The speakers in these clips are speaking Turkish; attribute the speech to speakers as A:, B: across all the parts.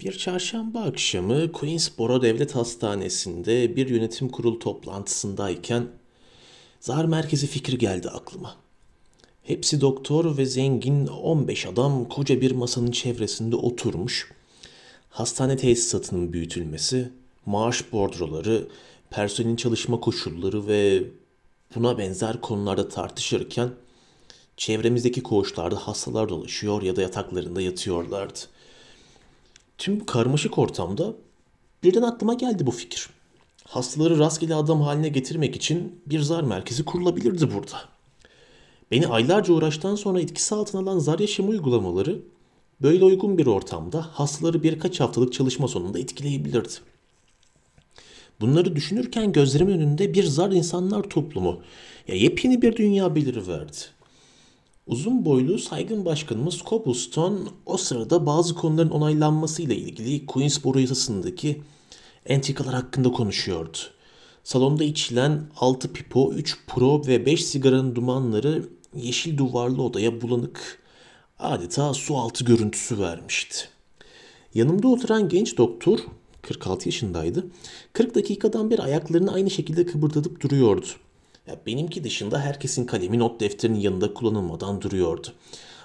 A: Bir çarşamba akşamı Queensboro Devlet Hastanesi'nde bir yönetim kurulu toplantısındayken zar merkezi fikri geldi aklıma. Hepsi doktor ve zengin 15 adam koca bir masanın çevresinde oturmuş. Hastane tesisatının büyütülmesi, maaş bordroları, personelin çalışma koşulları ve buna benzer konularda tartışırken çevremizdeki koğuşlarda hastalar dolaşıyor ya da yataklarında yatıyorlardı. Tüm bu karmaşık ortamda birden aklıma geldi bu fikir. Hastaları rastgele adam haline getirmek için bir zar merkezi kurulabilirdi burada. Beni aylarca uğraştan sonra etkisi altına alan zar yaşamı uygulamaları böyle uygun bir ortamda hastaları birkaç haftalık çalışma sonunda etkileyebilirdi. Bunları düşünürken gözlerimin önünde bir zar insanlar toplumu, ya yepyeni bir dünya beliriverdi. Uzun boylu saygın başkanımız Cobblestone o sırada bazı konuların onaylanmasıyla ilgili Queensboro yasasındaki entikalar hakkında konuşuyordu. Salonda içilen 6 pipo, 3 pro ve 5 sigaranın dumanları yeşil duvarlı odaya bulanık adeta su altı görüntüsü vermişti. Yanımda oturan genç doktor 46 yaşındaydı. 40 dakikadan beri ayaklarını aynı şekilde kıpırdatıp duruyordu. Ya benimki dışında herkesin kalemi not defterinin yanında kullanılmadan duruyordu.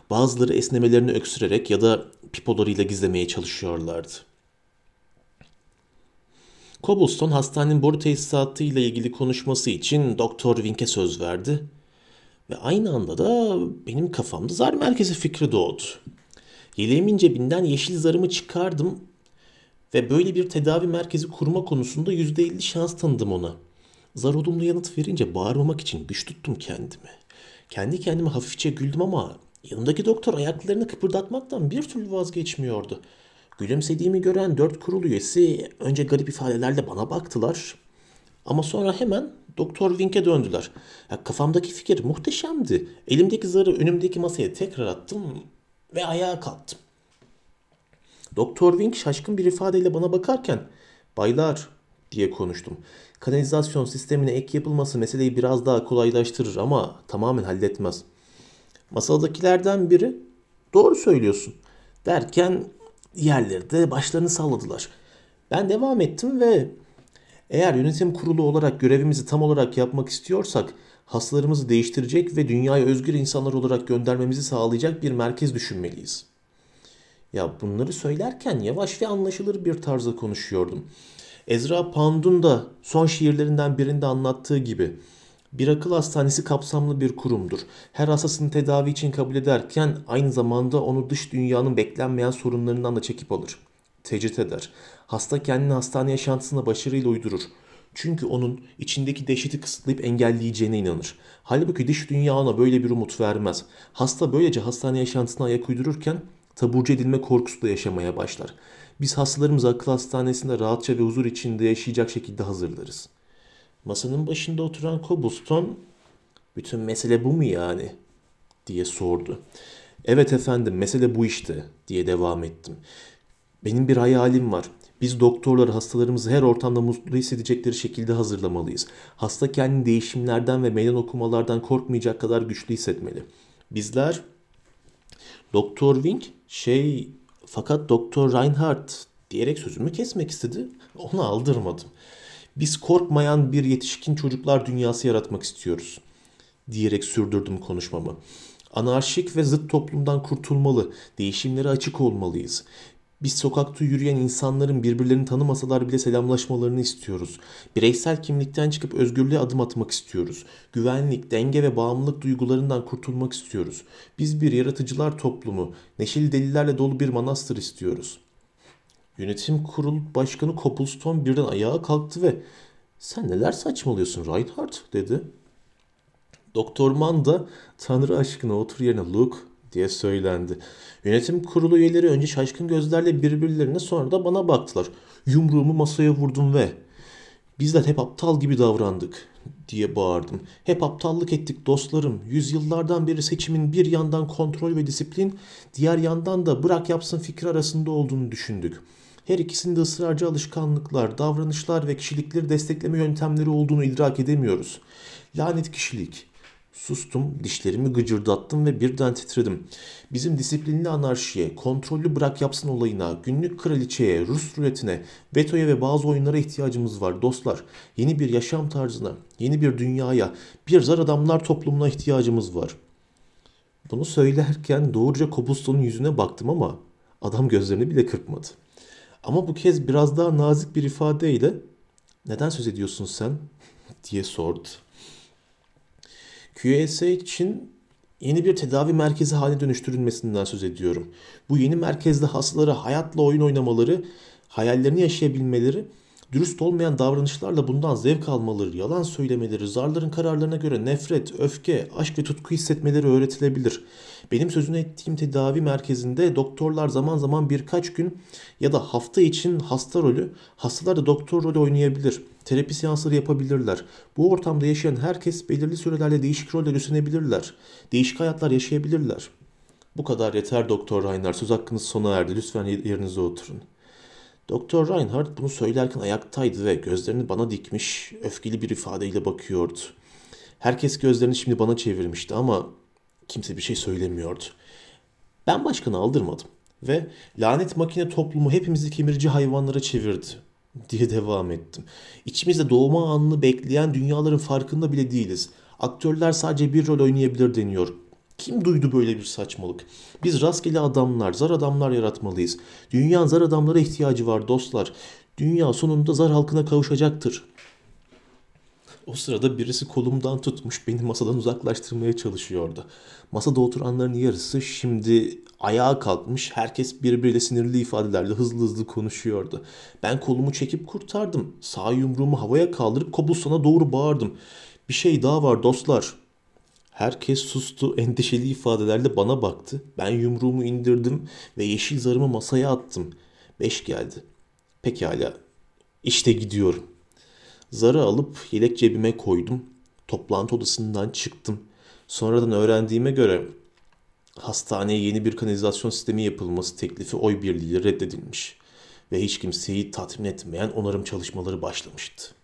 A: Bazıları esnemelerini öksürerek ya da pipolarıyla gizlemeye çalışıyorlardı. Cobblestone hastanenin boru tesisatı ile ilgili konuşması için Doktor Wink'e söz verdi. Ve aynı anda da benim kafamda zar merkezi fikri doğdu. Yeleğimin cebinden yeşil zarımı çıkardım ve böyle bir tedavi merkezi kurma konusunda %50 şans tanıdım ona. Zar olumlu yanıt verince bağırmamak için güç tuttum kendimi. Kendi kendime hafifçe güldüm ama yanındaki doktor ayaklarını kıpırdatmaktan bir türlü vazgeçmiyordu. Gülümsediğimi gören dört kurul üyesi önce garip ifadelerle bana baktılar. Ama sonra hemen Doktor Wink'e döndüler. Ya, kafamdaki fikir muhteşemdi. Elimdeki zarı önümdeki masaya tekrar attım ve ayağa kalktım. Doktor Wink şaşkın bir ifadeyle bana bakarken "Baylar," diye konuştum. Kanalizasyon sistemine ek yapılması meseleyi biraz daha kolaylaştırır ama tamamen halletmez. Masadakilerden biri "Doğru söylüyorsun." derken diğerleri de başlarını salladılar. Ben devam ettim ve eğer yönetim kurulu olarak görevimizi tam olarak yapmak istiyorsak hastalarımızı değiştirecek ve dünyaya özgür insanlar olarak göndermemizi sağlayacak bir merkez düşünmeliyiz. Ya bunları söylerken yavaş ve anlaşılır bir tarzda konuşuyordum. Ezra Pound'un da son şiirlerinden birinde anlattığı gibi bir akıl hastanesi kapsamlı bir kurumdur. Her hastasını tedavi için kabul ederken aynı zamanda onu dış dünyanın beklenmeyen sorunlarından da çekip alır. Tecrit eder. Hasta kendini hastane yaşantısına başarıyla uydurur. Çünkü onun içindeki dehşeti kısıtlayıp engelleyeceğine inanır. Halbuki dış dünya ona böyle bir umut vermez. Hasta böylece hastane yaşantısına ayak uydururken taburcu edilme korkusuyla yaşamaya başlar. Biz hastalarımızı akıl hastanesinde rahatça ve huzur içinde yaşayacak şekilde hazırlarız. Masanın başında oturan Cobblestone, bütün mesele bu mu yani? diye sordu. Evet efendim mesele bu işte diye devam ettim. Benim bir hayalim var. Biz doktorlar hastalarımızı her ortamda mutlu hissedecekleri şekilde hazırlamalıyız. Hasta kendini değişimlerden ve meydan okumalardan korkmayacak kadar güçlü hissetmeli. Bizler Doktor Wink şey fakat Doktor Reinhardt diyerek sözümü kesmek istedi. Onu aldırmadım. Biz korkmayan bir yetişkin çocuklar dünyası yaratmak istiyoruz diyerek sürdürdüm konuşmamı. Anarşik ve zıt toplumdan kurtulmalı, değişimlere açık olmalıyız. Biz sokakta yürüyen insanların birbirlerini tanımasalar bile selamlaşmalarını istiyoruz. Bireysel kimlikten çıkıp özgürlüğe adım atmak istiyoruz. Güvenlik, denge ve bağımlılık duygularından kurtulmak istiyoruz. Biz bir yaratıcılar toplumu, neşeli delilerle dolu bir manastır istiyoruz. Yönetim kurulu başkanı Copplestone birden ayağa kalktı ve sen neler saçmalıyorsun Reinhardt dedi. Doktor Mann Tanrı aşkına otur yerine Luke diye söylendi. Yönetim kurulu üyeleri önce şaşkın gözlerle birbirlerine sonra da bana baktılar. Yumruğumu masaya vurdum ve bizler hep aptal gibi davrandık diye bağırdım. Hep aptallık ettik dostlarım. Yüzyıllardan beri seçimin bir yandan kontrol ve disiplin, diğer yandan da bırak yapsın fikir arasında olduğunu düşündük. Her ikisinde ısrarcı alışkanlıklar, davranışlar ve kişilikleri destekleme yöntemleri olduğunu idrak edemiyoruz. Lanet kişilik. Sustum, dişlerimi gıcırdattım ve birden titredim. Bizim disiplinli anarşiye, kontrollü bırak yapsın olayına, günlük kraliçeye, Rus ruletine, vetoya ve bazı oyunlara ihtiyacımız var dostlar. Yeni bir yaşam tarzına, yeni bir dünyaya, bir zar adamlar toplumuna ihtiyacımız var. Bunu söylerken doğruca Cobblestone'un yüzüne baktım ama adam gözlerini bile kırpmadı. Ama bu kez biraz daha nazik bir ifadeyle neden söz ediyorsun sen diye sordu. QSA için yeni bir tedavi merkezi haline dönüştürülmesinden söz ediyorum. Bu yeni merkezde hastalara hayatla oyun oynamaları, hayallerini yaşayabilmeleri, dürüst olmayan davranışlarla bundan zevk almaları, yalan söylemeleri, zarların kararlarına göre nefret, öfke, aşk ve tutku hissetmeleri öğretilebilir. Benim sözünü ettiğim tedavi merkezinde doktorlar zaman zaman birkaç gün ya da hafta için hasta rolü, hastalar da doktor rolü oynayabilir. Terapi seansları yapabilirler. Bu ortamda yaşayan herkes belirli sürelerle değişik roller üstlenebilirler. Değişik hayatlar yaşayabilirler. Bu kadar yeter Doktor Reinhardt. Söz hakkınız sona erdi. Lütfen yerinize oturun. Doktor Reinhardt bunu söylerken ayaktaydı ve gözlerini bana dikmiş, öfkeli bir ifadeyle bakıyordu. Herkes gözlerini şimdi bana çevirmişti ama kimse bir şey söylemiyordu. Ben başkanı aldırmadım ve lanet makine toplumu hepimizi kemirici hayvanlara çevirdi diye devam ettim. İçimizde doğma anını bekleyen dünyaların farkında bile değiliz. Aktörler sadece bir rol oynayabilir deniyor. Kim duydu böyle bir saçmalık? Biz rastgele adamlar, zar adamlar yaratmalıyız. Dünyanın zar adamlara ihtiyacı var dostlar. Dünya sonunda zar halkına kavuşacaktır. O sırada birisi kolumdan tutmuş beni masadan uzaklaştırmaya çalışıyordu. Masada oturanların yarısı şimdi ayağa kalkmış, herkes birbiriyle sinirli ifadelerle hızlı hızlı konuşuyordu. Ben kolumu çekip kurtardım. Sağ yumruğumu havaya kaldırıp Cobblestone'a doğru bağırdım. Bir şey daha var dostlar. Herkes sustu, endişeli ifadelerle bana baktı. Ben yumruğumu indirdim ve yeşil zarımı masaya attım. Beş geldi. Pekala, işte gidiyorum. Zarı alıp yelek cebime koydum. Toplantı odasından çıktım. Sonradan öğrendiğime göre hastaneye yeni bir kanalizasyon sistemi yapılması teklifi oy birliğiyle reddedilmiş ve hiç kimseyi tatmin etmeyen onarım çalışmaları başlamıştı.